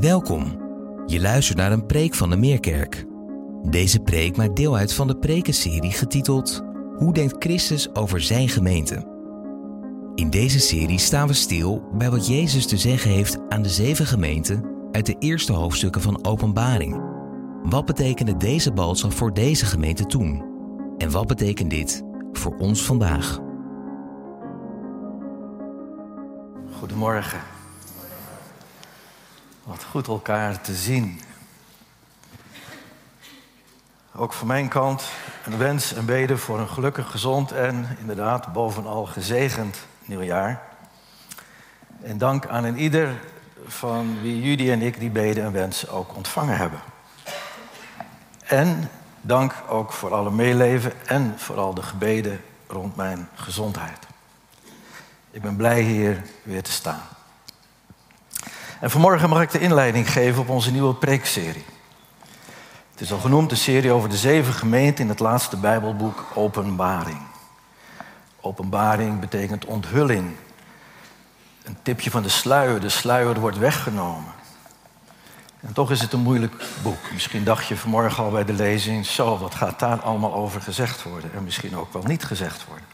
Welkom. Je luistert naar een preek van de Meerkerk. Deze preek maakt deel uit van de prekenserie getiteld Hoe denkt Christus over zijn gemeente? In deze serie staan we stil bij wat Jezus te zeggen heeft aan de zeven gemeenten uit de eerste hoofdstukken van Openbaring. Wat betekende deze boodschap voor deze gemeente toen? En wat betekent dit voor ons vandaag? Goedemorgen. Wat goed elkaar te zien. Ook van mijn kant een wens en beden voor een gelukkig, gezond en inderdaad bovenal gezegend nieuwjaar. En dank aan een ieder van wie jullie en ik die beden en wens ook ontvangen hebben. En dank ook voor alle meeleven en vooral de gebeden rond mijn gezondheid. Ik ben blij hier weer te staan. En vanmorgen mag ik de inleiding geven op onze nieuwe preekserie. Het is al genoemd de serie over de zeven gemeenten in het laatste Bijbelboek Openbaring. Openbaring betekent onthulling. Een tipje van de sluier. De sluier wordt weggenomen. En toch is het een moeilijk boek. Misschien dacht je vanmorgen al bij de lezing, zo, wat gaat daar allemaal over gezegd worden? En misschien ook wel niet gezegd worden.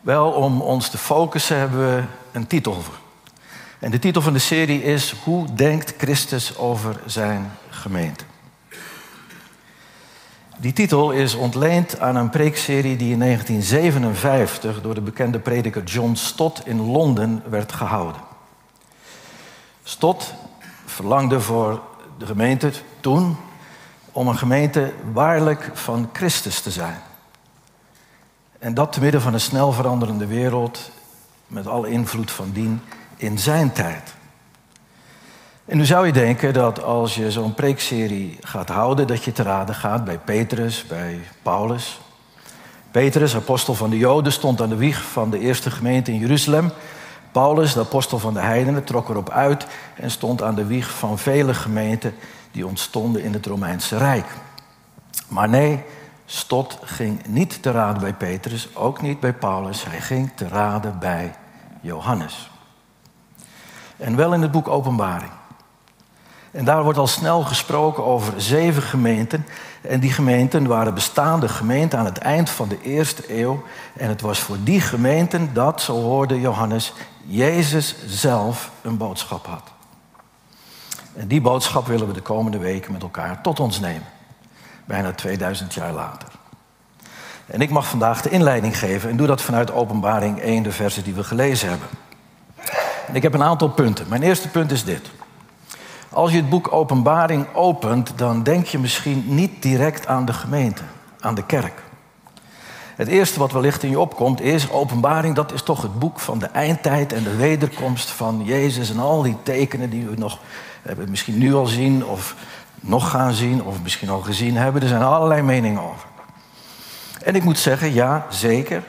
Wel, om ons te focussen hebben we een titel voor. En de titel van de serie is Hoe denkt Christus over zijn gemeente? Die titel is ontleend aan een preekserie die in 1957 door de bekende prediker John Stott in Londen werd gehouden. Stott verlangde voor de gemeente toen om een gemeente waarlijk van Christus te zijn. En dat te midden van een snel veranderende wereld met alle invloed van dien in zijn tijd. En nu zou je denken dat als je zo'n preekserie gaat houden, dat je te raden gaat bij Petrus, bij Paulus. Petrus, apostel van de Joden, stond aan de wieg van de eerste gemeente in Jeruzalem. Paulus, de apostel van de heidenen, trok erop uit en stond aan de wieg van vele gemeenten die ontstonden in het Romeinse Rijk. Maar nee, Stot ging niet te raden bij Petrus, ook niet bij Paulus. Hij ging te raden bij Johannes. En wel in het boek Openbaring. En daar wordt al snel gesproken over zeven gemeenten. En die gemeenten waren bestaande gemeenten aan het eind van de eerste eeuw. En het was voor die gemeenten dat, zo hoorde Johannes, Jezus zelf een boodschap had. En die boodschap willen we de komende weken met elkaar tot ons nemen. Bijna 2000 jaar later. En ik mag vandaag de inleiding geven en doe dat vanuit Openbaring 1, de versen die we gelezen hebben. Ik heb een aantal punten. Mijn eerste punt is dit. Als je het boek Openbaring opent, dan denk je misschien niet direct aan de gemeente, aan de kerk. Het eerste wat wellicht in je opkomt is, openbaring, dat is toch het boek van de eindtijd en de wederkomst van Jezus en al die tekenen die we nog hebben, misschien nu al zien of nog gaan zien of misschien al gezien hebben. Er zijn allerlei meningen over. En ik moet zeggen, ja, zeker.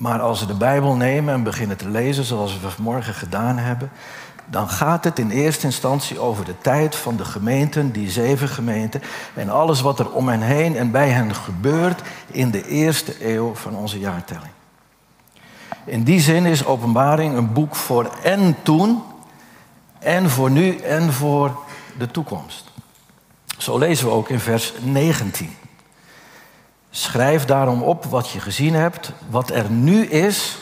Maar als we de Bijbel nemen en beginnen te lezen zoals we vanmorgen gedaan hebben, dan gaat het in eerste instantie over de tijd van de gemeenten, die zeven gemeenten, en alles wat er om hen heen en bij hen gebeurt in de eerste eeuw van onze jaartelling. In die zin is Openbaring een boek voor en toen, en voor nu en voor de toekomst. Zo lezen we ook in vers 19. Schrijf daarom op wat je gezien hebt, wat er nu is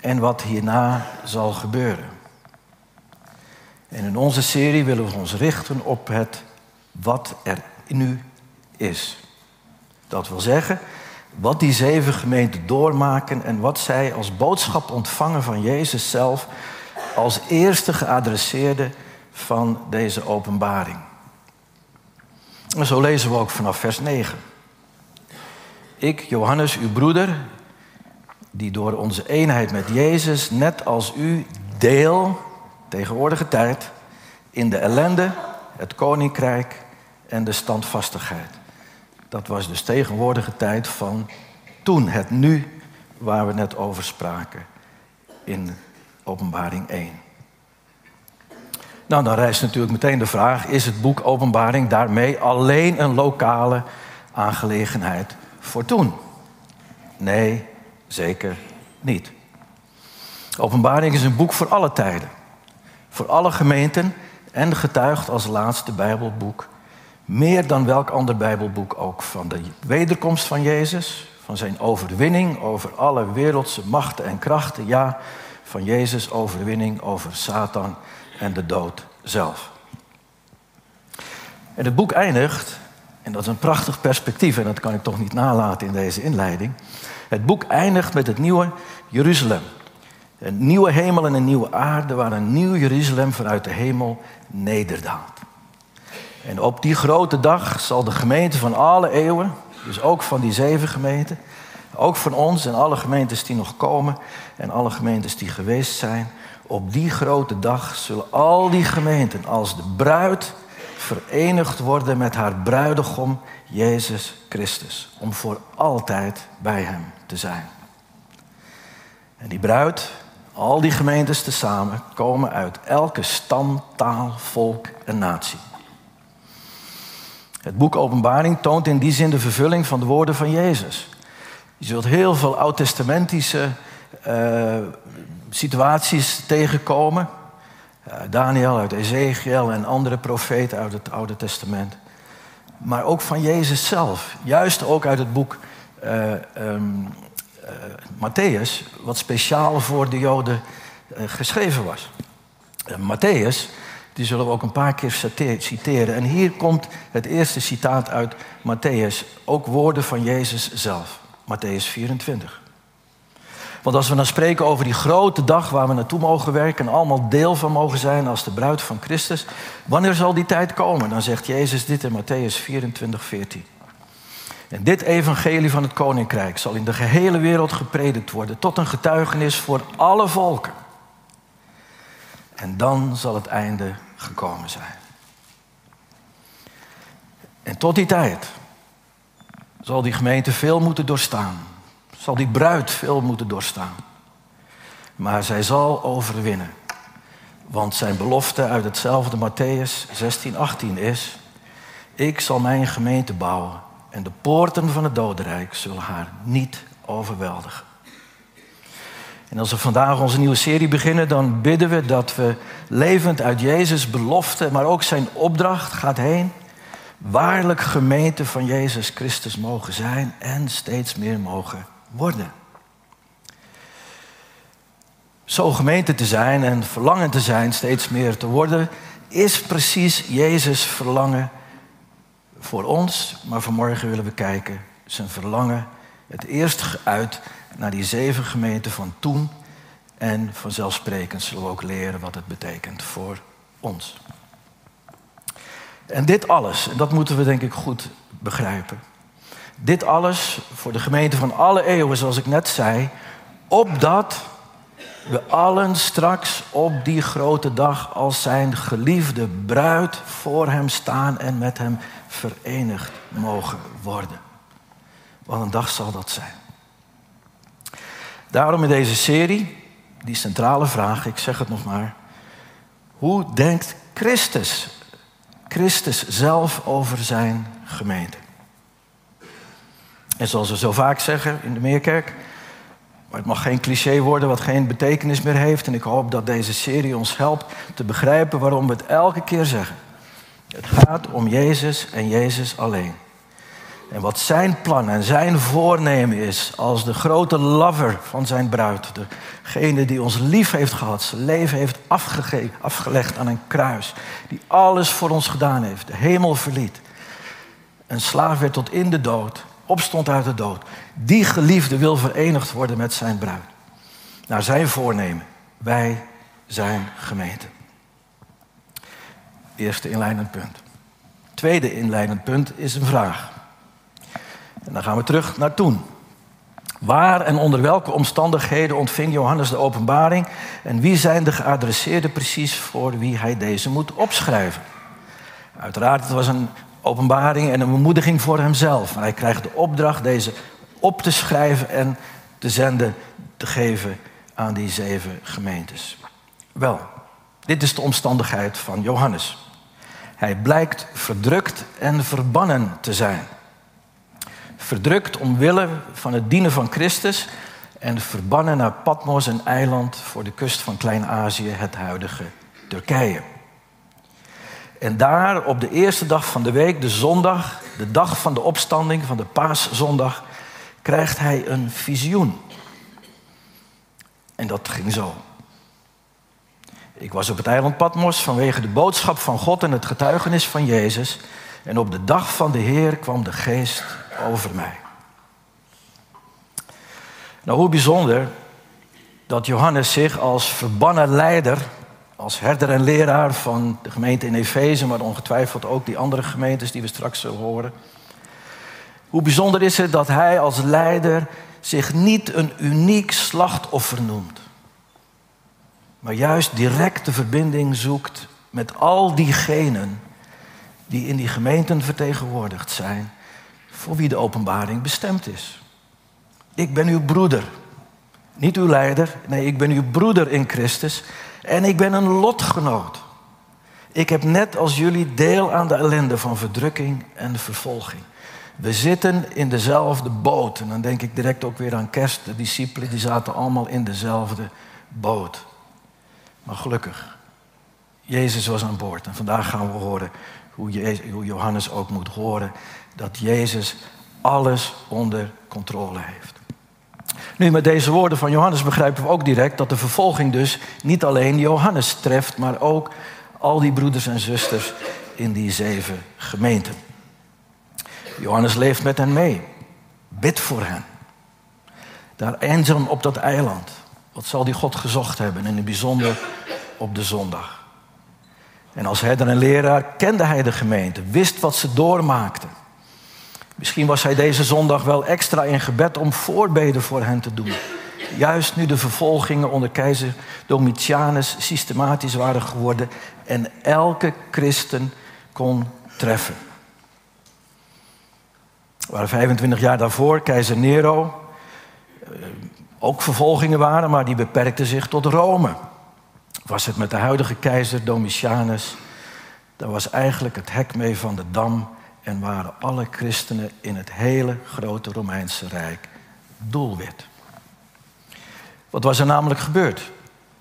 en wat hierna zal gebeuren. En in onze serie willen we ons richten op het wat er nu is. Dat wil zeggen, wat die zeven gemeenten doormaken en wat zij als boodschap ontvangen van Jezus zelf als eerste geadresseerde van deze openbaring. En zo lezen we ook vanaf vers 9. Ik, Johannes, uw broeder, die door onze eenheid met Jezus, net als u, deel, tegenwoordige tijd, in de ellende, het koninkrijk en de standvastigheid. Dat was dus tegenwoordige tijd van toen, het nu, waar we net over spraken in Openbaring 1. Nou, dan rijst natuurlijk meteen de vraag: is het boek Openbaring daarmee alleen een lokale aangelegenheid voor toen? Nee, zeker niet. Openbaring is een boek voor alle tijden. voor alle gemeenten en getuigt als laatste Bijbelboek meer dan welk ander Bijbelboek ook van de wederkomst van Jezus, van zijn overwinning over alle wereldse machten en krachten, ja, van Jezus' overwinning over Satan en de dood zelf. En het boek eindigt, en dat is een prachtig perspectief, en dat kan ik toch niet nalaten in deze inleiding. Het boek eindigt met het nieuwe Jeruzalem. Een nieuwe hemel en een nieuwe aarde waar een nieuw Jeruzalem vanuit de hemel nederdaalt. En op die grote dag zal de gemeente van alle eeuwen, dus ook van die zeven gemeenten, ook van ons en alle gemeentes die nog komen en alle gemeentes die geweest zijn, op die grote dag zullen al die gemeenten als de bruid verenigd worden met haar bruidegom Jezus Christus, om voor altijd bij Hem te zijn. En die bruid, al die gemeentes tezamen, komen uit elke stam, taal, volk en natie. Het boek Openbaring toont in die zin de vervulling van de woorden van Jezus. Je zult heel veel oud-testamentische uh, situaties tegenkomen. Uh, Daniel uit Ezekiel en andere profeten uit het Oude Testament. Maar ook van Jezus zelf. Juist ook uit het boek uh, Matthäus, wat speciaal voor de Joden geschreven was. Matthäus die zullen we ook een paar keer citeren. En hier komt het eerste citaat uit Matthäus, ook woorden van Jezus zelf. Matthäus 24. Want als we dan spreken over die grote dag waar we naartoe mogen werken en allemaal deel van mogen zijn als de bruid van Christus, wanneer zal die tijd komen? Dan zegt Jezus dit in Matthäus 24, 14. En dit evangelie van het koninkrijk zal in de gehele wereld gepredikt worden tot een getuigenis voor alle volken. En dan zal het einde gekomen zijn. En tot die tijd zal die gemeente veel moeten doorstaan. Zal die bruid veel moeten doorstaan. Maar zij zal overwinnen. Want zijn belofte uit hetzelfde Matthäus 16, 18 is: Ik zal mijn gemeente bouwen en de poorten van het dodenrijk zullen haar niet overweldigen. En als we vandaag onze nieuwe serie beginnen, dan bidden we dat we levend uit Jezus' belofte, maar ook zijn opdracht gaat heen, waarlijk gemeente van Jezus Christus mogen zijn en steeds meer mogen worden. Zo gemeente te zijn en verlangen te zijn steeds meer te worden, is precies Jezus' verlangen voor ons. Maar vanmorgen willen we kijken, zijn verlangen, het eerst geuit naar die zeven gemeenten van toen. En vanzelfsprekend zullen we ook leren wat het betekent voor ons. En dit alles, en dat moeten we denk ik goed begrijpen. Dit alles voor de gemeente van alle eeuwen, zoals ik net zei, opdat we allen straks op die grote dag als zijn geliefde bruid voor hem staan en met hem verenigd mogen worden. Wat een dag zal dat zijn. Daarom in deze serie, die centrale vraag, ik zeg het nog maar. Hoe denkt Christus, Christus zelf over zijn gemeente? En zoals we zo vaak zeggen in de Meerkerk, maar het mag geen cliché worden wat geen betekenis meer heeft. En ik hoop dat deze serie ons helpt te begrijpen waarom we het elke keer zeggen. Het gaat om Jezus en Jezus alleen. En wat zijn plan en zijn voornemen is als de grote lover van zijn bruid. Degene die ons lief heeft gehad, zijn leven heeft afgelegd aan een kruis. Die alles voor ons gedaan heeft, de hemel verliet. Een slaaf werd tot in de dood, opstond uit de dood. Die geliefde wil verenigd worden met zijn bruid. Naar zijn voornemen. Wij zijn gemeente. Eerste inleidend punt. Tweede inleidend punt is een vraag. En dan gaan we terug naar toen. Waar en onder welke omstandigheden ontving Johannes de openbaring en wie zijn de geadresseerden precies voor wie hij deze moet opschrijven? Uiteraard, het was een openbaring en een bemoediging voor hemzelf. Maar hij krijgt de opdracht deze op te schrijven en te zenden, te geven aan die zeven gemeentes. Wel, dit is de omstandigheid van Johannes. Hij blijkt verdrukt en verbannen te zijn verdrukt omwille van het dienen van Christus en verbannen naar Patmos, een eiland voor de kust van Klein-Azië, het huidige Turkije. En daar op de eerste dag van de week, de zondag, de dag van de opstanding, van de paaszondag, krijgt hij een visioen. En dat ging zo. Ik was op het eiland Patmos vanwege de boodschap van God en het getuigenis van Jezus. En op de dag van de Heer kwam de geest over mij. Nou, hoe bijzonder dat Johannes zich als verbannen leider, als herder en leraar van de gemeente in Efeze, maar ongetwijfeld ook die andere gemeentes die we straks zullen horen. Hoe bijzonder is het dat hij als leider zich niet een uniek slachtoffer noemt, maar juist direct de verbinding zoekt met al diegenen die in die gemeenten vertegenwoordigd zijn, voor wie de openbaring bestemd is. Ik ben uw broeder, niet uw leider, nee, ik ben uw broeder in Christus en ik ben een lotgenoot. Ik heb net als jullie deel aan de ellende van verdrukking en vervolging. We zitten in dezelfde boot. En dan denk ik direct ook weer aan kerst. De discipelen die zaten allemaal in dezelfde boot. Maar gelukkig, Jezus was aan boord. En vandaag gaan we horen hoe, Johannes ook moet horen. Dat Jezus alles onder controle heeft. Nu, met deze woorden van Johannes begrijpen we ook direct dat de vervolging dus niet alleen Johannes treft, maar ook al die broeders en zusters in die zeven gemeenten. Johannes leeft met hen mee. Bid voor hen. Daar eenzaam op dat eiland. Wat zal die God gezocht hebben, in het bijzonder op de zondag. En als herder en leraar kende hij de gemeente, wist wat ze doormaakten. Misschien was hij deze zondag wel extra in gebed om voorbeden voor hen te doen. Juist nu de vervolgingen onder keizer Domitianus systematisch waren geworden en elke christen kon treffen. Waar 25 jaar daarvoor keizer Nero eh, ook vervolgingen waren, maar die beperkten zich tot Rome. Was het met de huidige keizer Domitianus, daar was eigenlijk het hek mee van de dam en waren alle christenen in het hele grote Romeinse Rijk doelwit. Wat was er namelijk gebeurd?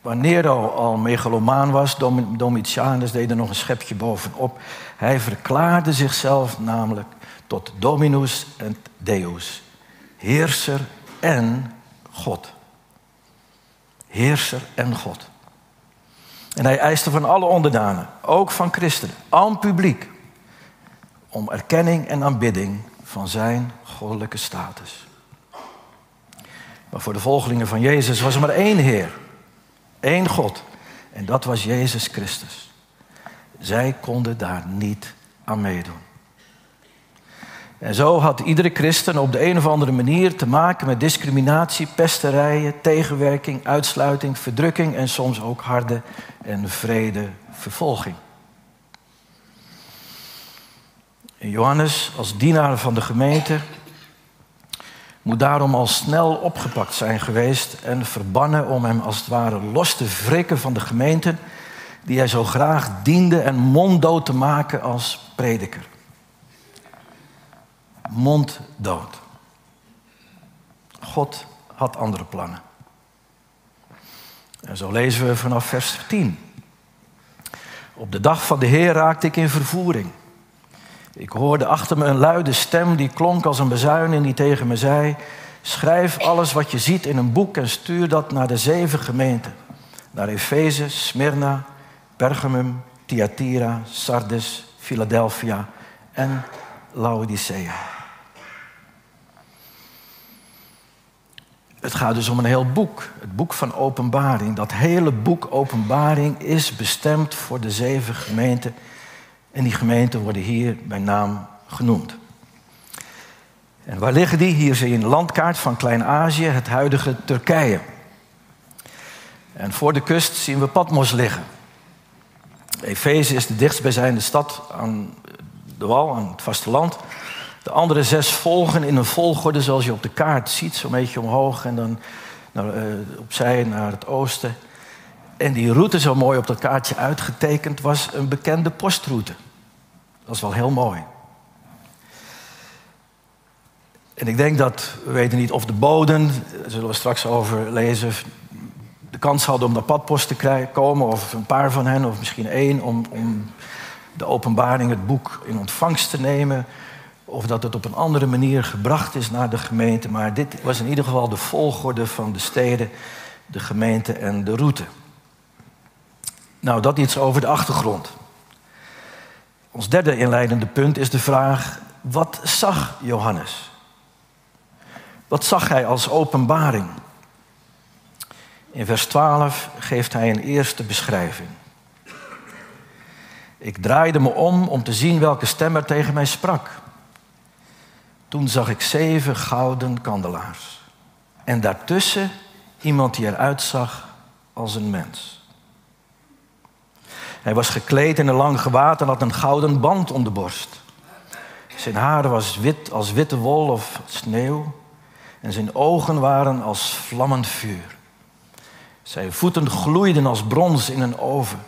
Waar Nero al megalomaan was, Domitianus deed er nog een schepje bovenop. Hij verklaarde zichzelf namelijk tot Dominus en Deus, heerser en God. Heerser en God. En hij eiste van alle onderdanen, ook van christenen, aan publiek, om erkenning en aanbidding van zijn goddelijke status. Maar voor de volgelingen van Jezus was er maar één Heer, één God, en dat was Jezus Christus. Zij konden daar niet aan meedoen. En zo had iedere christen op de een of andere manier te maken met discriminatie, pesterijen, tegenwerking, uitsluiting, verdrukking en soms ook harde en vrede vervolging. Johannes, als dienaar van de gemeente, moet daarom al snel opgepakt zijn geweest en verbannen om hem als het ware los te wrikken van de gemeente die hij zo graag diende en monddood te maken als prediker monddood. God had andere plannen. En zo lezen we vanaf vers 10. Op de dag van de Heer raakte ik in vervoering. Ik hoorde achter me een luide stem die klonk als een bezuin en die tegen me zei: Schrijf alles wat je ziet in een boek en stuur dat naar de zeven gemeenten: naar Efeze, Smyrna, Pergamum, Thyatira, Sardes, Philadelphia en Laodicea. Het gaat dus om een heel boek, het boek van Openbaring. Dat hele boek Openbaring is bestemd voor de zeven gemeenten. En die gemeenten worden hier bij naam genoemd. En waar liggen die? Hier zie je een landkaart van Klein-Azië, het huidige Turkije. En voor de kust zien we Patmos liggen. Efeze is de dichtstbijzijnde stad aan de wal, aan het vasteland. De andere zes volgen in een volgorde zoals je op de kaart ziet, zo'n beetje omhoog en dan naar, uh, opzij naar het oosten. En die route, zo mooi op dat kaartje uitgetekend, was een bekende postroute. Dat is wel heel mooi. En ik denk dat, we weten niet of de boden, daar zullen we straks over lezen, de kans hadden om naar padpost te krijgen, komen, of een paar van hen, of misschien één, om, om de openbaring, het boek, in ontvangst te nemen. Of dat het op een andere manier gebracht is naar de gemeente. Maar dit was in ieder geval de volgorde van de steden, de gemeente en de route. Nou, dat iets over de achtergrond. Ons derde inleidende punt is de vraag: wat zag Johannes? Wat zag hij als openbaring? In vers 12 geeft hij een eerste beschrijving. Ik draaide me om om te zien welke stem er tegen mij sprak. Toen zag ik zeven gouden kandelaars. En daartussen iemand die eruit zag als een mens. Hij was gekleed in een lang gewaad en had een gouden band om de borst. Zijn haar was wit als witte wol of sneeuw. En zijn ogen waren als vlammend vuur. Zijn voeten gloeiden als brons in een oven.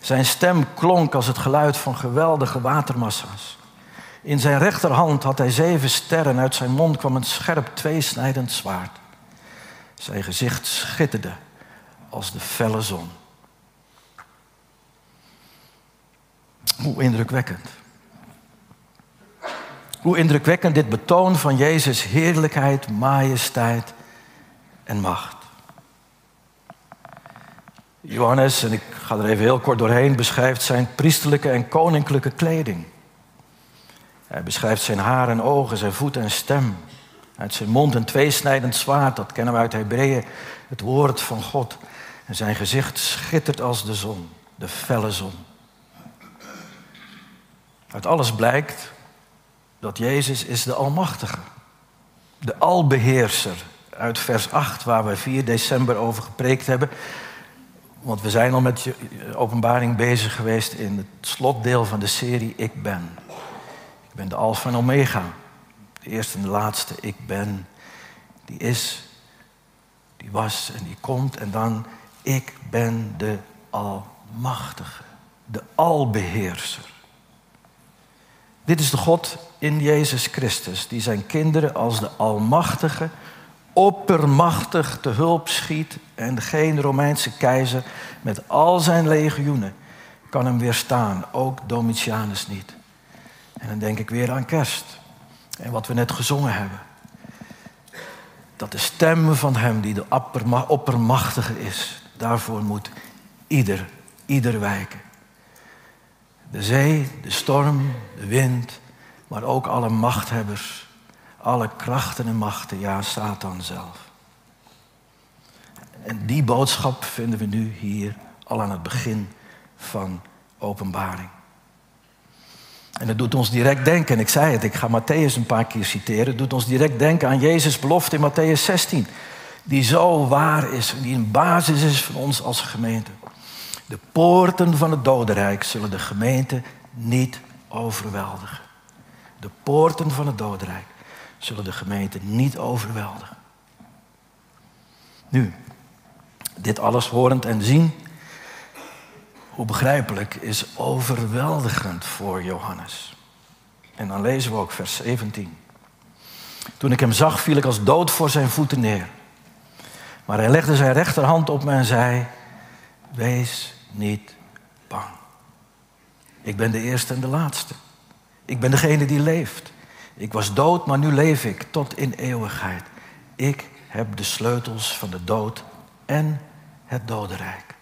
Zijn stem klonk als het geluid van geweldige watermassa's. In zijn rechterhand had hij zeven sterren. Uit zijn mond kwam een scherp tweesnijdend zwaard. Zijn gezicht schitterde als de felle zon. Hoe indrukwekkend. Hoe indrukwekkend dit betoon van Jezus' heerlijkheid, majesteit en macht. Johannes, en ik ga er even heel kort doorheen, beschrijft zijn priesterlijke en koninklijke kleding. Hij beschrijft zijn haar en ogen, zijn voet en stem. Uit zijn mond een tweesnijdend zwaard, dat kennen we uit Hebreeën, het woord van God. En zijn gezicht schittert als de zon, de felle zon. Uit alles blijkt dat Jezus is de Almachtige, de Albeheerser. Uit vers 8, waar we 4 december over gepreekt hebben. Want we zijn al met je openbaring bezig geweest in het slotdeel van de serie Ik Ben. Ik ben de Alpha en Omega. De eerste en de laatste. Ik ben. Die is, die was en die komt. En dan, ik ben de Almachtige. De Albeheerser. Dit is de God in Jezus Christus, die zijn kinderen als de Almachtige, oppermachtig te hulp schiet en geen Romeinse keizer met al zijn legioenen kan hem weerstaan, ook Domitianus niet. En dan denk ik weer aan kerst en wat we net gezongen hebben. Dat de stem van hem die de oppermachtige is, daarvoor moet ieder, ieder wijken. De zee, de storm, de wind, maar ook alle machthebbers, alle krachten en machten, ja, Satan zelf. En die boodschap vinden we nu hier al aan het begin van openbaring. En dat doet ons direct denken, en ik zei het, ik ga Matthäus een paar keer citeren, het doet ons direct denken aan Jezus' belofte in Matthäus 16, die zo waar is, die een basis is van ons als gemeente. De poorten van het dodenrijk zullen de gemeente niet overweldigen. De poorten van het dodenrijk zullen de gemeente niet overweldigen. Nu, dit alles horend en zien, hoe begrijpelijk, is overweldigend voor Johannes. En dan lezen we ook vers 17. Toen ik hem zag, viel ik als dood voor zijn voeten neer. Maar hij legde zijn rechterhand op me en zei: Wees niet bang. Ik ben de eerste en de laatste. Ik ben degene die leeft. Ik was dood, maar nu leef ik tot in eeuwigheid. Ik heb de sleutels van de dood en het dodenrijk.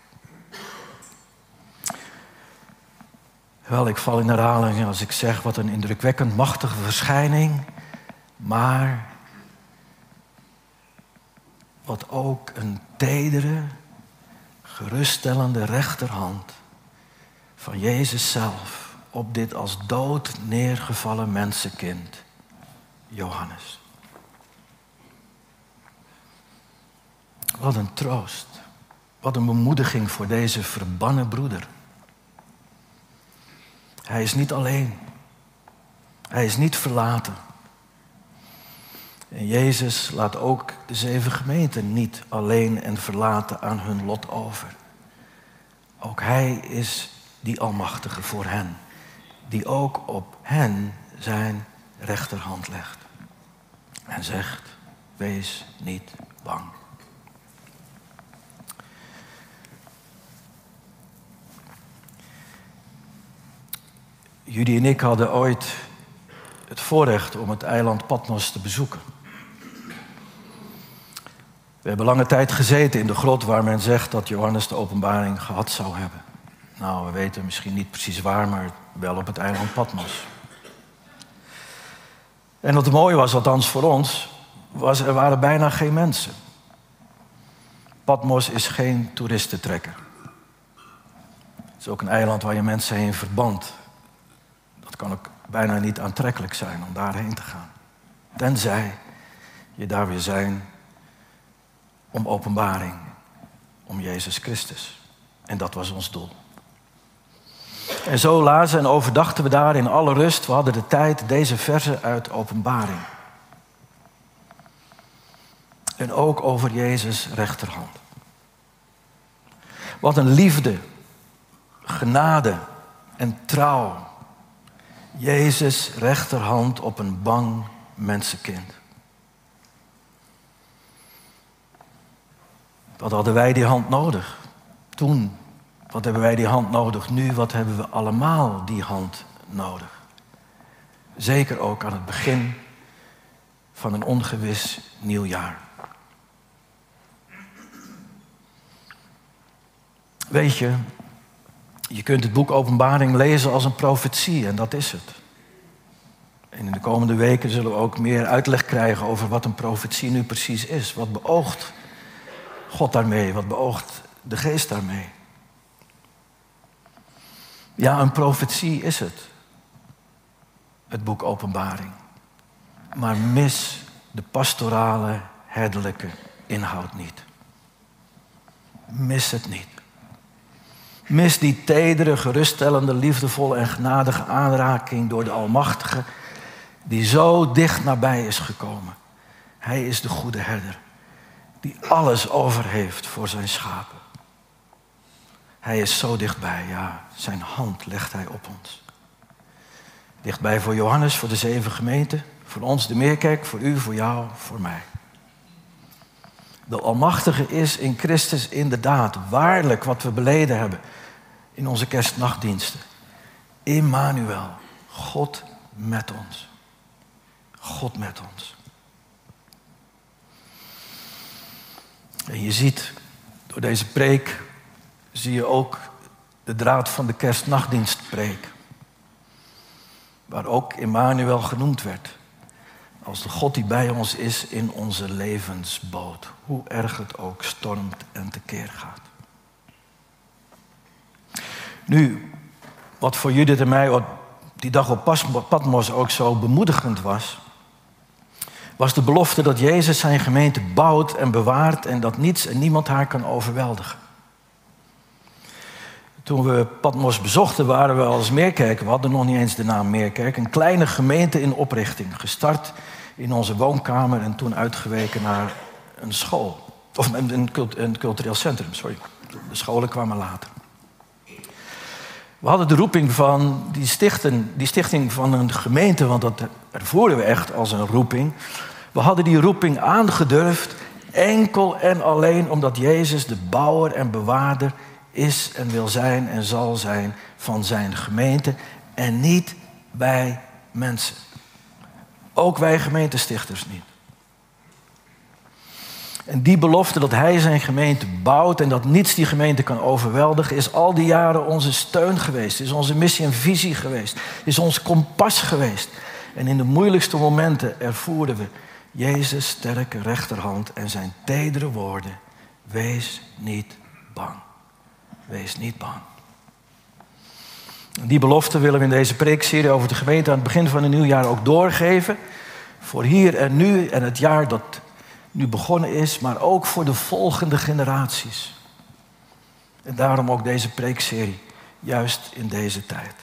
Wel, ik val in herhaling als ik zeg wat een indrukwekkend machtige verschijning, maar wat ook een tedere, geruststellende rechterhand van Jezus zelf op dit als dood neergevallen mensenkind, Johannes. Wat een troost, wat een bemoediging voor deze verbannen broeder. Hij is niet alleen, hij is niet verlaten. En Jezus laat ook de zeven gemeenten niet alleen en verlaten aan hun lot over. Ook Hij is die Almachtige voor hen, die ook op hen zijn rechterhand legt en zegt, wees niet bang. Jullie en ik hadden ooit het voorrecht om het eiland Patmos te bezoeken. We hebben lange tijd gezeten in de grot waar men zegt dat Johannes de openbaring gehad zou hebben. Nou, we weten misschien niet precies waar, maar wel op het eiland Patmos. En wat mooi was, althans voor ons, was er waren bijna geen mensen. Patmos is geen toeristentrekker. Het is ook een eiland waar je mensen heen verbandt. Dat kan ook bijna niet aantrekkelijk zijn om daarheen te gaan. Tenzij je daar weer zijn om openbaring, om Jezus Christus. En dat was ons doel. En zo lazen en overdachten we daar in alle rust. We hadden de tijd deze versen uit openbaring. En ook over Jezus' rechterhand. Wat een liefde, genade en trouw. Jezus' rechterhand op een bang mensenkind. Wat hadden wij die hand nodig? Toen. Wat hebben wij die hand nodig? Nu. Wat hebben we allemaal die hand nodig? Zeker ook aan het begin van een ongewis nieuw jaar. Weet je, je kunt het boek Openbaring lezen als een profetie en dat is het. En in de komende weken zullen we ook meer uitleg krijgen over wat een profetie nu precies is. Wat beoogt God daarmee? Wat beoogt de geest daarmee? Ja, een profetie is het. Het boek Openbaring. Maar mis de pastorale, herderlijke inhoud niet. Mis het niet. Mis die tedere, geruststellende, liefdevolle en genadige aanraking door de Almachtige, die zo dicht nabij is gekomen. Hij is de goede herder, die alles over heeft voor zijn schapen. Hij is zo dichtbij, ja, zijn hand legt hij op ons. Dichtbij voor Johannes, voor de zeven gemeenten, voor ons de Meerkerk, voor u, voor jou, voor mij. De Almachtige is in Christus inderdaad waarlijk wat we beleden hebben in onze kerstnachtdiensten. Immanuel, God met ons. God met ons. En je ziet, door deze preek zie je ook de draad van de kerstnachtdienstpreek. Waar ook Immanuel genoemd werd. Als de God die bij ons is in onze levensboot. Hoe erg het ook stormt en tekeer gaat. Nu, wat voor Judith en mij die dag op Patmos ook zo bemoedigend was, was de belofte dat Jezus zijn gemeente bouwt en bewaart en dat niets en niemand haar kan overweldigen. Toen we Patmos bezochten waren we als Meerkerk, we hadden nog niet eens de naam Meerkerk, een kleine gemeente in oprichting, gestart in onze woonkamer en toen uitgeweken naar een school. Of een, cultureel centrum, sorry. De scholen kwamen later. We hadden de roeping van die, stichten, die stichting van een gemeente, want dat ervoeren we echt als een roeping. We hadden die roeping aangedurfd enkel en alleen omdat Jezus de bouwer en bewaarder is en wil zijn en zal zijn van zijn gemeente en niet wij mensen. Ook wij gemeentestichters niet. En die belofte dat hij zijn gemeente bouwt en dat niets die gemeente kan overweldigen, is al die jaren onze steun geweest, is onze missie en visie geweest, is ons kompas geweest. En in de moeilijkste momenten ervoerden we Jezus' sterke rechterhand en zijn tedere woorden. Wees niet bang. Wees niet bang. Die belofte willen we in deze preekserie over de gemeente aan het begin van het nieuwjaar ook doorgeven. Voor hier en nu en het jaar dat nu begonnen is, maar ook voor de volgende generaties. En daarom ook deze preekserie, juist in deze tijd.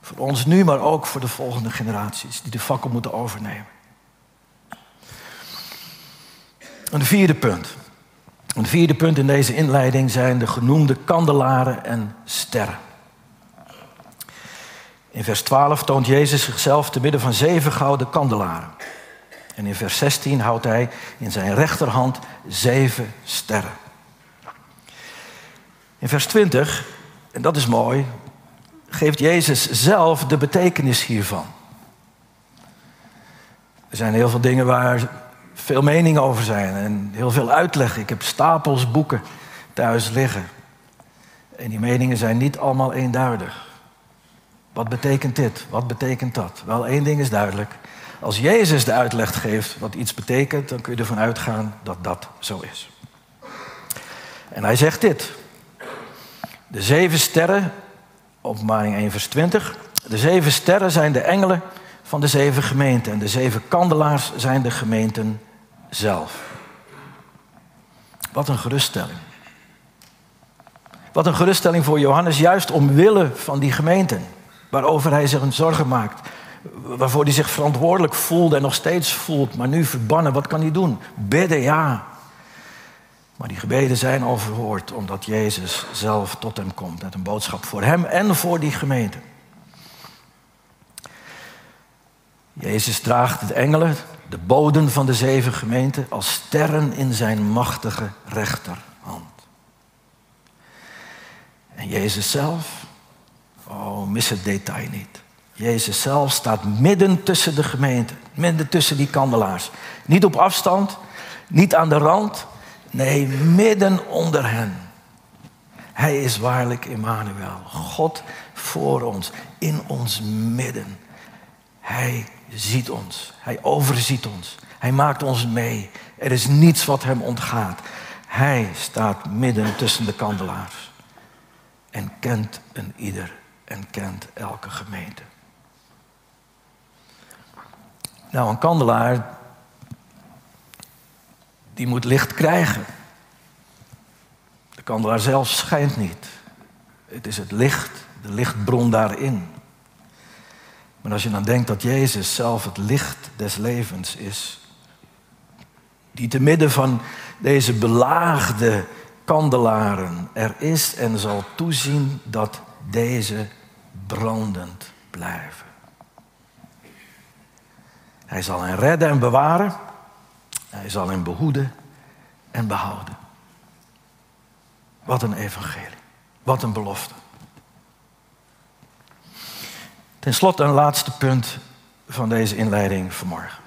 Voor ons nu, maar ook voor de volgende generaties die de fakkel moeten overnemen. Een vierde punt. Een vierde punt in deze inleiding zijn de genoemde kandelaren en sterren. In vers 12 toont Jezus zichzelf te midden van zeven gouden kandelaren. En in vers 16 houdt hij in zijn rechterhand zeven sterren. In vers 20, en dat is mooi, geeft Jezus zelf de betekenis hiervan. Er zijn heel veel dingen waar veel meningen over zijn en heel veel uitleg. Ik heb stapels boeken thuis liggen. En die meningen zijn niet allemaal eenduidig. Wat betekent dit? Wat betekent dat? Wel, één ding is duidelijk. Als Jezus de uitleg geeft wat iets betekent, dan kun je ervan uitgaan dat dat zo is. En hij zegt dit. De zeven sterren, openbaring 1 vers 20. De zeven sterren zijn de engelen van de zeven gemeenten. En de zeven kandelaars zijn de gemeenten zelf. Wat een geruststelling. Wat een geruststelling voor Johannes, juist omwille van die gemeenten. Waarover hij zich een zorgen maakt. Waarvoor hij zich verantwoordelijk voelde en nog steeds voelt. Maar nu verbannen, wat kan hij doen? Bidden, ja. Maar die gebeden zijn al verhoord omdat Jezus zelf tot hem komt met een boodschap voor hem en voor die gemeente. Jezus draagt de engelen, de boden van de zeven gemeenten, als sterren in zijn machtige rechterhand. En Jezus zelf, oh, mis het detail niet. Jezus zelf staat midden tussen de gemeente, midden tussen die kandelaars. Niet op afstand, niet aan de rand, nee, midden onder hen. Hij is waarlijk Emmanuel, God voor ons, in ons midden. Hij ziet ons, hij overziet ons, hij maakt ons mee. Er is niets wat hem ontgaat. Hij staat midden tussen de kandelaars en kent een ieder en kent elke gemeente. Nou, een kandelaar, die moet licht krijgen. De kandelaar zelf schijnt niet. Het is het licht, de lichtbron daarin. Maar als je dan denkt dat Jezus zelf het licht des levens is, die te midden van deze belaagde kandelaren er is en zal toezien dat deze brandend blijven. Hij zal hen redden en bewaren. Hij zal hen behoeden en behouden. Wat een evangelie. Wat een belofte. Ten slotte een laatste punt van deze inleiding vanmorgen.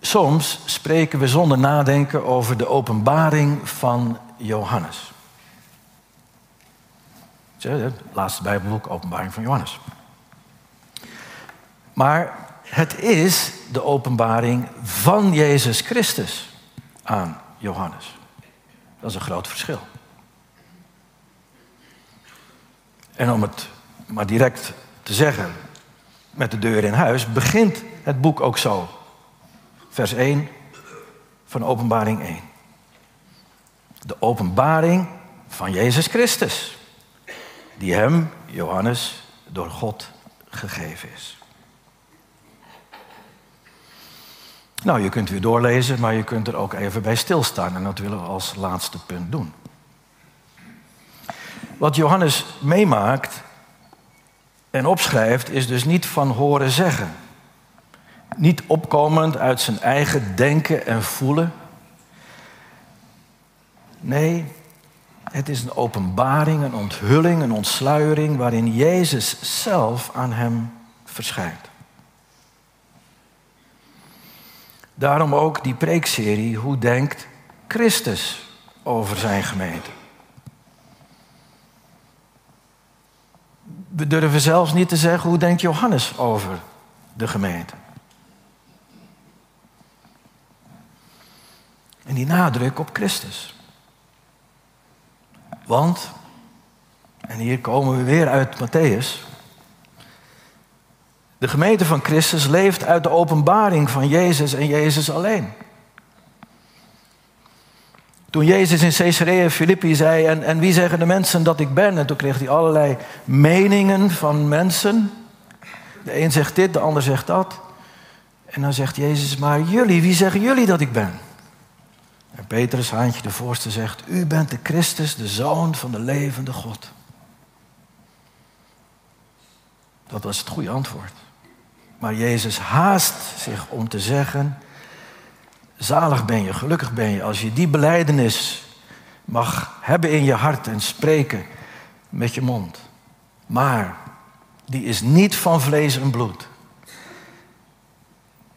Soms spreken we zonder nadenken over de openbaring van Johannes. Het laatste Bijbelboek, Openbaring van Johannes. Maar het is de openbaring van Jezus Christus aan Johannes. Dat is een groot verschil. En om het maar direct te zeggen, met de deur in huis, begint het boek ook zo. Vers 1 van Openbaring 1. De openbaring van Jezus Christus die hem, Johannes, door God gegeven is. Nou, je kunt weer doorlezen, maar je kunt er ook even bij stilstaan. En dat willen we als laatste punt doen. Wat Johannes meemaakt en opschrijft, is dus niet van horen zeggen. Niet opkomend uit zijn eigen denken en voelen. Nee, het is een openbaring, een onthulling, een ontsluiering waarin Jezus zelf aan hem verschijnt. Daarom ook die preekserie Hoe denkt Christus over zijn gemeente? We durven zelfs niet te zeggen hoe denkt Johannes over de gemeente. En die nadruk op Christus. Want, en hier komen we weer uit Matthäus. De gemeente van Christus leeft uit de openbaring van Jezus en Jezus alleen. Toen Jezus in Caesarea Philippi zei, en, en wie zeggen de mensen dat ik ben? En toen kreeg hij allerlei meningen van mensen. De een zegt dit, de ander zegt dat. En dan zegt Jezus, maar jullie, wie zeggen jullie dat ik ben? En Petrus, Haantje de Voorste, zegt: U bent de Christus, de zoon van de levende God. Dat was het goede antwoord. Maar Jezus haast zich om te zeggen: Zalig ben je, gelukkig ben je als je die beleidenis mag hebben in je hart en spreken met je mond. Maar die is niet van vlees en bloed.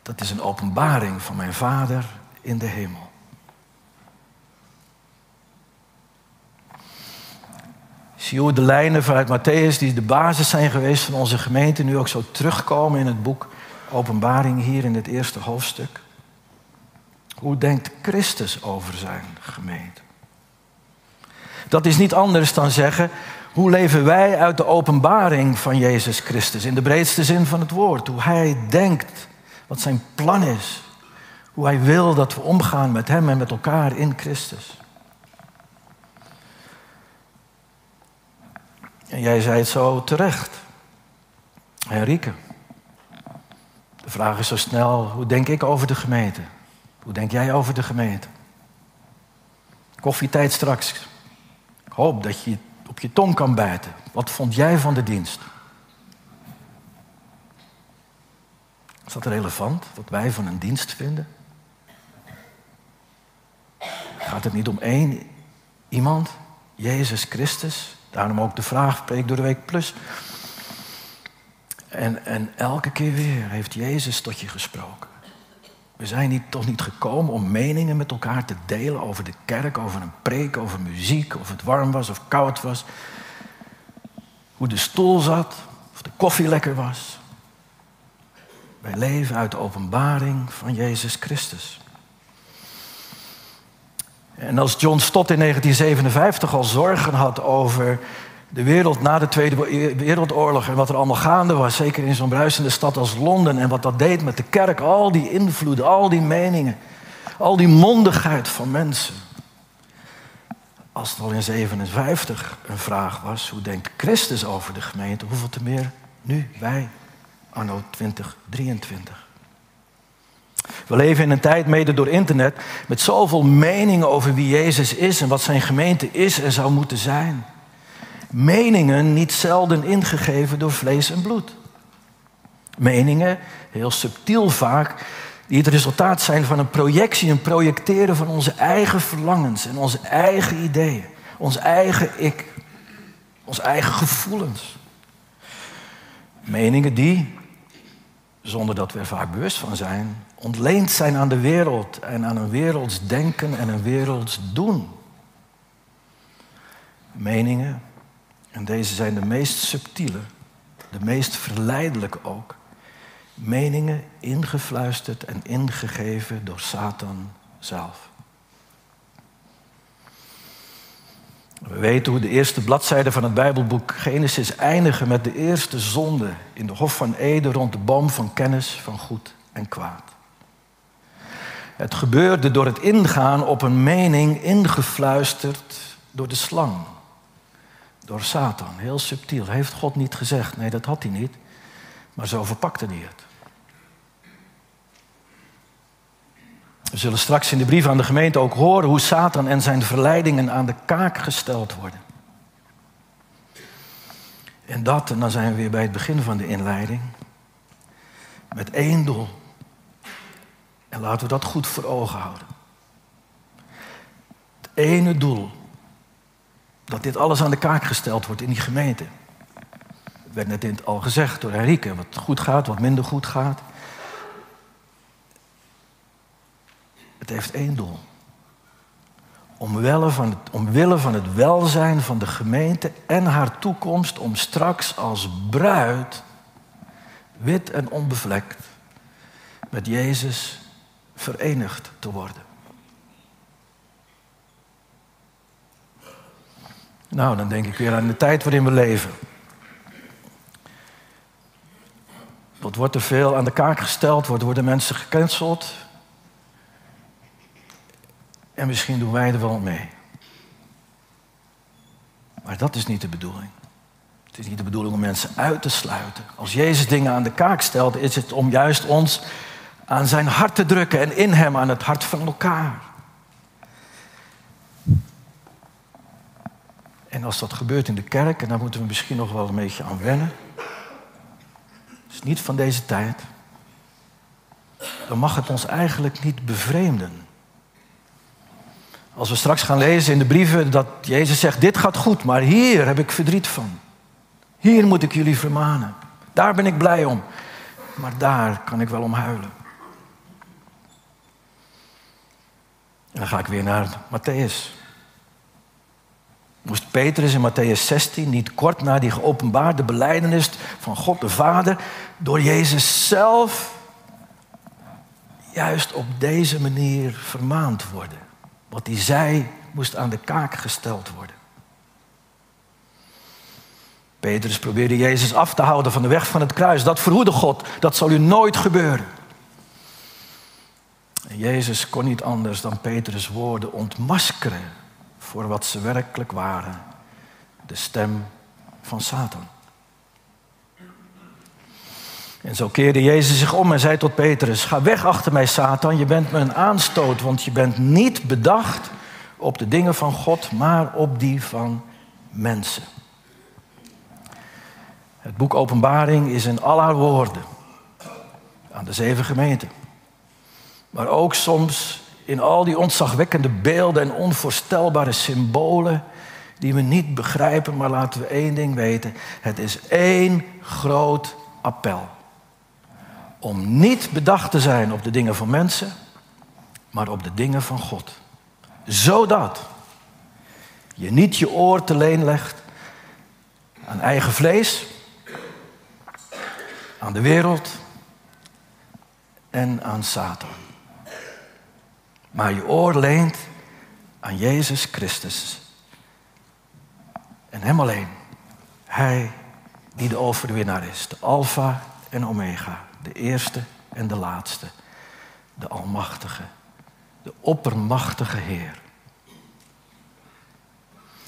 Dat is een openbaring van mijn Vader in de hemel. Zie hoe de lijnen vanuit Matthäus, die de basis zijn geweest van onze gemeente, nu ook zo terugkomen in het boek Openbaring hier in het eerste hoofdstuk. Hoe denkt Christus over zijn gemeente? Dat is niet anders dan zeggen, hoe leven wij uit de openbaring van Jezus Christus in de breedste zin van het woord? Hoe Hij denkt, wat zijn plan is, hoe Hij wil dat we omgaan met Hem en met elkaar in Christus. En jij zei het zo terecht. Henrike, de vraag is zo snel, hoe denk ik over de gemeente? Hoe denk jij over de gemeente? Koffietijd straks. Ik hoop dat je op je tong kan bijten. Wat vond jij van de dienst? Is dat relevant, wat wij van een dienst vinden? Gaat het niet om één iemand, Jezus Christus? Daarom ook de vraag, preek door de week plus. En, en elke keer weer heeft Jezus tot je gesproken. We zijn niet, toch niet gekomen om meningen met elkaar te delen over de kerk, over een preek, over muziek, of het warm was of koud was. Hoe de stoel zat, of de koffie lekker was. Wij leven uit de openbaring van Jezus Christus. En als John Stott in 1957 al zorgen had over de wereld na de Tweede Wereldoorlog en wat er allemaal gaande was, zeker in zo'n bruisende stad als Londen en wat dat deed met de kerk, al die invloeden, al die meningen, al die mondigheid van mensen. Als het al in 57 een vraag was, hoe denkt Christus over de gemeente, hoeveel te meer nu, wij, anno 2023. We leven in een tijd, mede door internet, met zoveel meningen over wie Jezus is en wat zijn gemeente is en zou moeten zijn. Meningen niet zelden ingegeven door vlees en bloed. Meningen, heel subtiel vaak, die het resultaat zijn van een projectie, een projecteren van onze eigen verlangens en onze eigen ideeën, ons eigen ik, onze eigen gevoelens. Meningen die, zonder dat we er vaak bewust van zijn, ontleend zijn aan de wereld en aan een werelds denken en een werelds doen. Meningen, en deze zijn de meest subtiele, de meest verleidelijke ook, meningen ingefluisterd en ingegeven door Satan zelf. We weten hoe de eerste bladzijden van het Bijbelboek Genesis eindigen met de eerste zonde in de Hof van Eden rond de boom van kennis van goed en kwaad. Het gebeurde door het ingaan op een mening ingefluisterd door de slang, door Satan. Heel subtiel. Heeft God niet gezegd? Nee, dat had hij niet. Maar zo verpakte hij het. We zullen straks in de brief aan de gemeente ook horen hoe Satan en zijn verleidingen aan de kaak gesteld worden. En dat, en dan zijn we weer bij het begin van de inleiding, met één doel. En laten we dat goed voor ogen houden. Het ene doel, dat dit alles aan de kaak gesteld wordt in die gemeente. Het werd net al gezegd door Henrike, wat goed gaat, wat minder goed gaat. Het heeft één doel. Omwille van, het, omwille van het welzijn van de gemeente en haar toekomst om straks als bruid, wit en onbevlekt, met Jezus verenigd te worden. Nou, dan denk ik weer aan de tijd waarin we leven. Wat wordt er veel aan de kaak gesteld? Worden mensen gecanceld? En misschien doen wij er wel mee. Maar dat is niet de bedoeling. Het is niet de bedoeling om mensen uit te sluiten. Als Jezus dingen aan de kaak stelt, is het om juist ons aan zijn hart te drukken en in hem aan het hart van elkaar. En als dat gebeurt in de kerk, en daar moeten we misschien nog wel een beetje aan wennen, is niet van deze tijd, dan mag het ons eigenlijk niet bevreemden Als we straks gaan lezen in de brieven dat Jezus zegt, dit gaat goed, maar hier heb ik verdriet van. Hier moet ik jullie vermanen. Daar ben ik blij om. Maar daar kan ik wel om huilen. En dan ga ik weer naar Matthäus. Moest Petrus in Matthäus 16 niet kort na die geopenbaarde beleidenis van God de Vader door Jezus zelf juist op deze manier vermaand worden? Wat hij zei moest aan de kaak gesteld worden. Petrus probeerde Jezus af te houden van de weg van het kruis. Dat verhoede God, dat zal u nooit gebeuren. En Jezus kon niet anders dan Petrus' woorden ontmaskeren voor wat ze werkelijk waren. De stem van Satan. En zo keerde Jezus zich om en zei tot Petrus: Ga weg achter mij, Satan. Je bent me een aanstoot, want je bent niet bedacht op de dingen van God, maar op die van mensen. Het boek Openbaring is in al haar woorden aan de zeven gemeenten. Maar ook soms in al die ontzagwekkende beelden en onvoorstelbare symbolen die we niet begrijpen, maar laten we één ding weten. Het is één groot appel. Om niet bedacht te zijn op de dingen van mensen, maar op de dingen van God. Zodat je niet je oor te leen legt aan eigen vlees, aan de wereld en aan Satan. Maar je oor leent aan Jezus Christus. En Hem alleen. Hij die de overwinnaar is. De Alpha en Omega. De eerste en de laatste. De Almachtige. De oppermachtige Heer.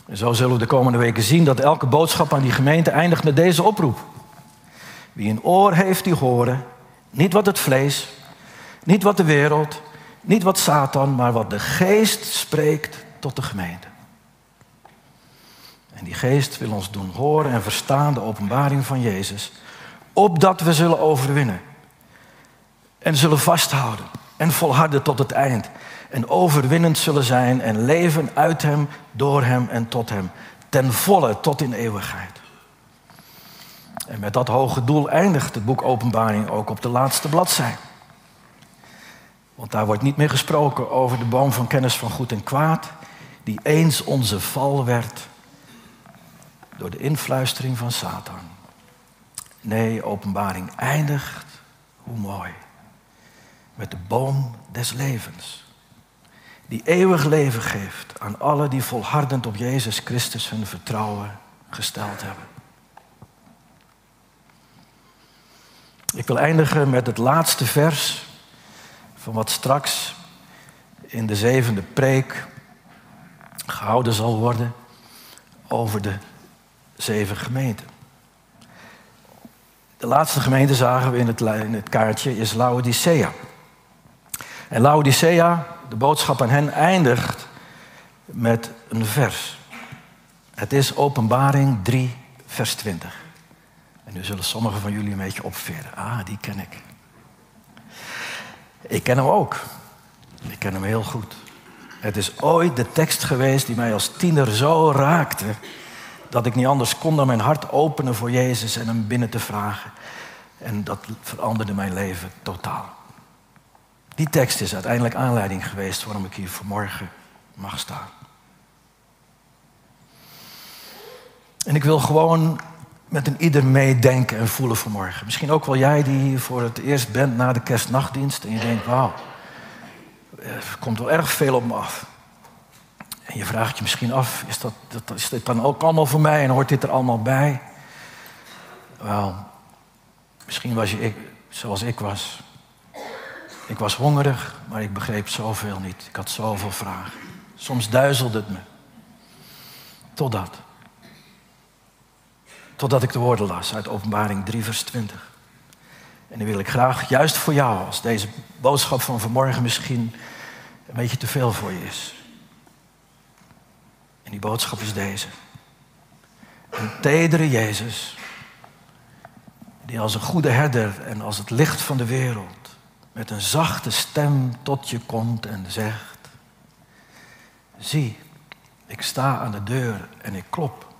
En zo zullen we de komende weken zien dat elke boodschap aan die gemeente eindigt met deze oproep. Wie een oor heeft, die horen. Niet wat het vlees, niet wat de wereld, niet wat Satan, maar wat de geest spreekt tot de gemeente. En die geest wil ons doen horen en verstaan de openbaring van Jezus, opdat we zullen overwinnen. En zullen vasthouden en volharden tot het eind. En overwinnend zullen zijn en leven uit Hem, door Hem en tot Hem. Ten volle tot in eeuwigheid. En met dat hoge doel eindigt het boek Openbaring ook op de laatste bladzijde. Want daar wordt niet meer gesproken over de boom van kennis van goed en kwaad, die eens onze val werd door de influistering van Satan. Nee, openbaring eindigt, hoe mooi, met de boom des levens. Die eeuwig leven geeft aan alle die volhardend op Jezus Christus hun vertrouwen gesteld hebben. Ik wil eindigen met het laatste vers van wat straks in de zevende preek gehouden zal worden over de zeven gemeenten. De laatste gemeente zagen we in het, in het kaartje is Laodicea. En Laodicea, de boodschap aan hen, eindigt met een vers. Het is Openbaring 3, vers 20. En nu zullen sommigen van jullie een beetje opveren. Ah, die ken ik. Ik ken hem ook. Ik ken hem heel goed. Het is ooit de tekst geweest die mij als tiener zo raakte dat ik niet anders kon dan mijn hart openen voor Jezus en hem binnen te vragen. En dat veranderde mijn leven totaal. Die tekst is uiteindelijk aanleiding geweest waarom ik hier vanmorgen mag staan. En ik wil gewoon met een ieder meedenken en voelen vanmorgen. Misschien ook wel jij die hier voor het eerst bent na de kerstnachtdienst en je denkt, wauw, er komt wel erg veel op me af. En je vraagt je misschien af, is, dat, dat, is dit dan ook allemaal voor mij en hoort dit er allemaal bij? Wel, misschien was je ik, zoals ik was. Ik was hongerig, maar ik begreep zoveel niet. Ik had zoveel vragen. Soms duizelde het me. Totdat. Totdat ik de woorden las uit Openbaring 3, vers 20. En die wil ik graag, juist voor jou, als deze boodschap van vanmorgen misschien een beetje te veel voor je is. En die boodschap is deze. Een tedere Jezus, die als een goede herder en als het licht van de wereld met een zachte stem tot je komt en zegt: zie, ik sta aan de deur en ik klop.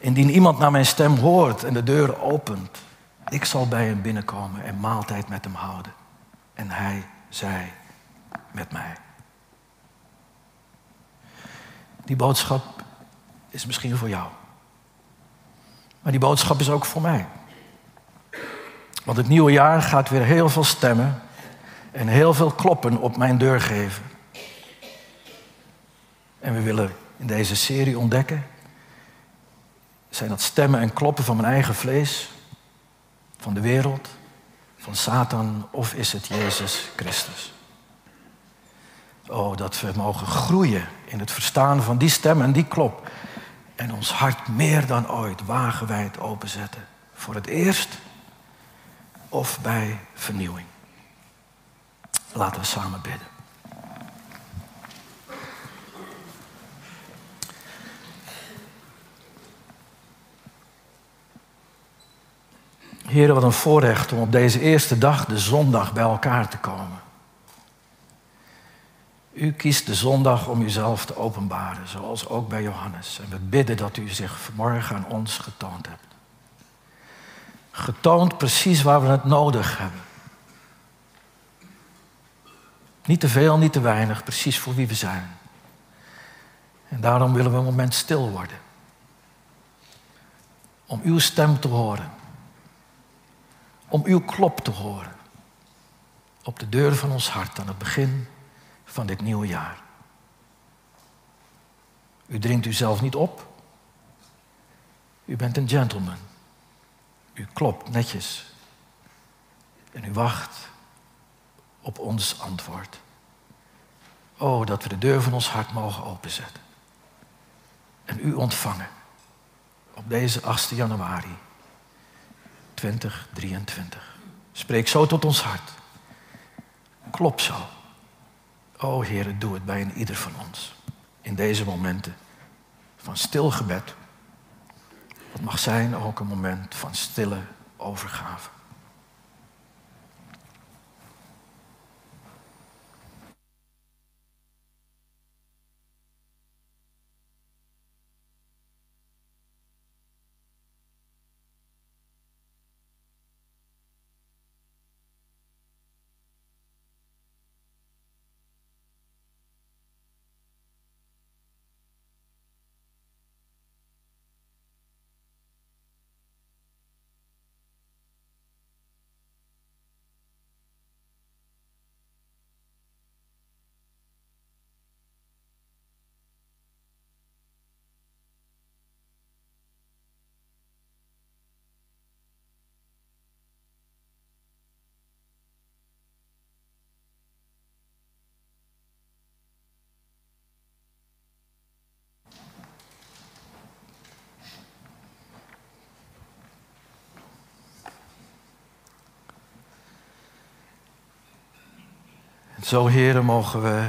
Indien iemand naar mijn stem hoort en de deur opent, ik zal bij hem binnenkomen en maaltijd met hem houden. En hij, zij met mij. Die boodschap is misschien voor jou. Maar die boodschap is ook voor mij. Want het nieuwe jaar gaat weer heel veel stemmen en heel veel kloppen op mijn deur geven. En we willen in deze serie ontdekken: zijn dat stemmen en kloppen van mijn eigen vlees, van de wereld, van Satan of is het Jezus Christus? Oh, dat we mogen groeien in het verstaan van die stem en die klop. En ons hart meer dan ooit wagenwijd openzetten. Voor het eerst of bij vernieuwing. Laten we samen bidden. Heer, wat een voorrecht om op deze eerste dag, de zondag, bij elkaar te komen. U kiest de zondag om uzelf te openbaren, zoals ook bij Johannes. En we bidden dat u zich vanmorgen aan ons getoond hebt. Getoond precies waar we het nodig hebben. Niet te veel, niet te weinig, precies voor wie we zijn. En daarom willen we een moment stil worden. Om uw stem te horen. Om uw klop te horen. Op de deur van ons hart aan het begin van dit nieuwe jaar. U dringt uzelf niet op. U bent een gentleman. U klopt netjes. En u wacht op ons antwoord. Oh, dat we de deur van ons hart mogen openzetten. En u ontvangen. Op deze 8 januari 2023. Spreek zo tot ons hart. Klop zo. O Heer, doe het bij een ieder van ons. In deze momenten van stil gebed. Het mag zijn ook een moment van stille overgave. Zo, heren, mogen we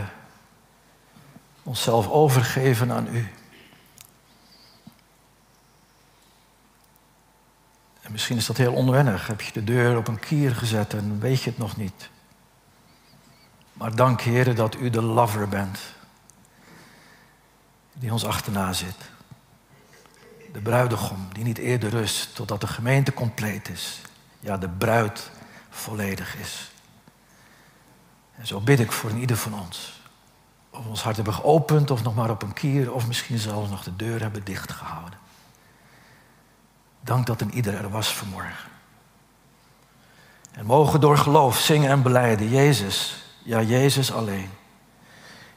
onszelf overgeven aan u. En misschien is dat heel onwennig. Heb je de deur op een kier gezet en weet je het nog niet. Maar dank, heren, dat u de lover bent. Die ons achterna zit. De bruidegom die niet eerder rust totdat de gemeente compleet is. Ja, de bruid volledig is. En zo bid ik voor ieder van ons. Of ons hart hebben geopend, of nog maar op een kier, of misschien zelfs nog de deur hebben dichtgehouden. Dank dat een ieder er was vanmorgen. En mogen door geloof zingen en beleiden, Jezus, ja Jezus alleen.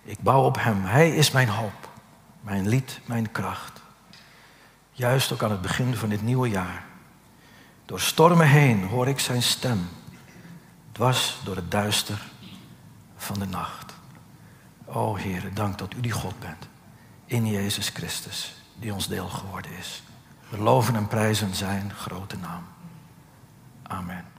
Ik bouw op Hem, Hij is mijn hoop, mijn lied, mijn kracht. Juist ook aan het begin van dit nieuwe jaar. Door stormen heen hoor ik Zijn stem, dwars door het duister van de nacht. O Heer, dank dat u die God bent. In Jezus Christus, die ons deel geworden is. We loven en prijzen zijn grote naam. Amen.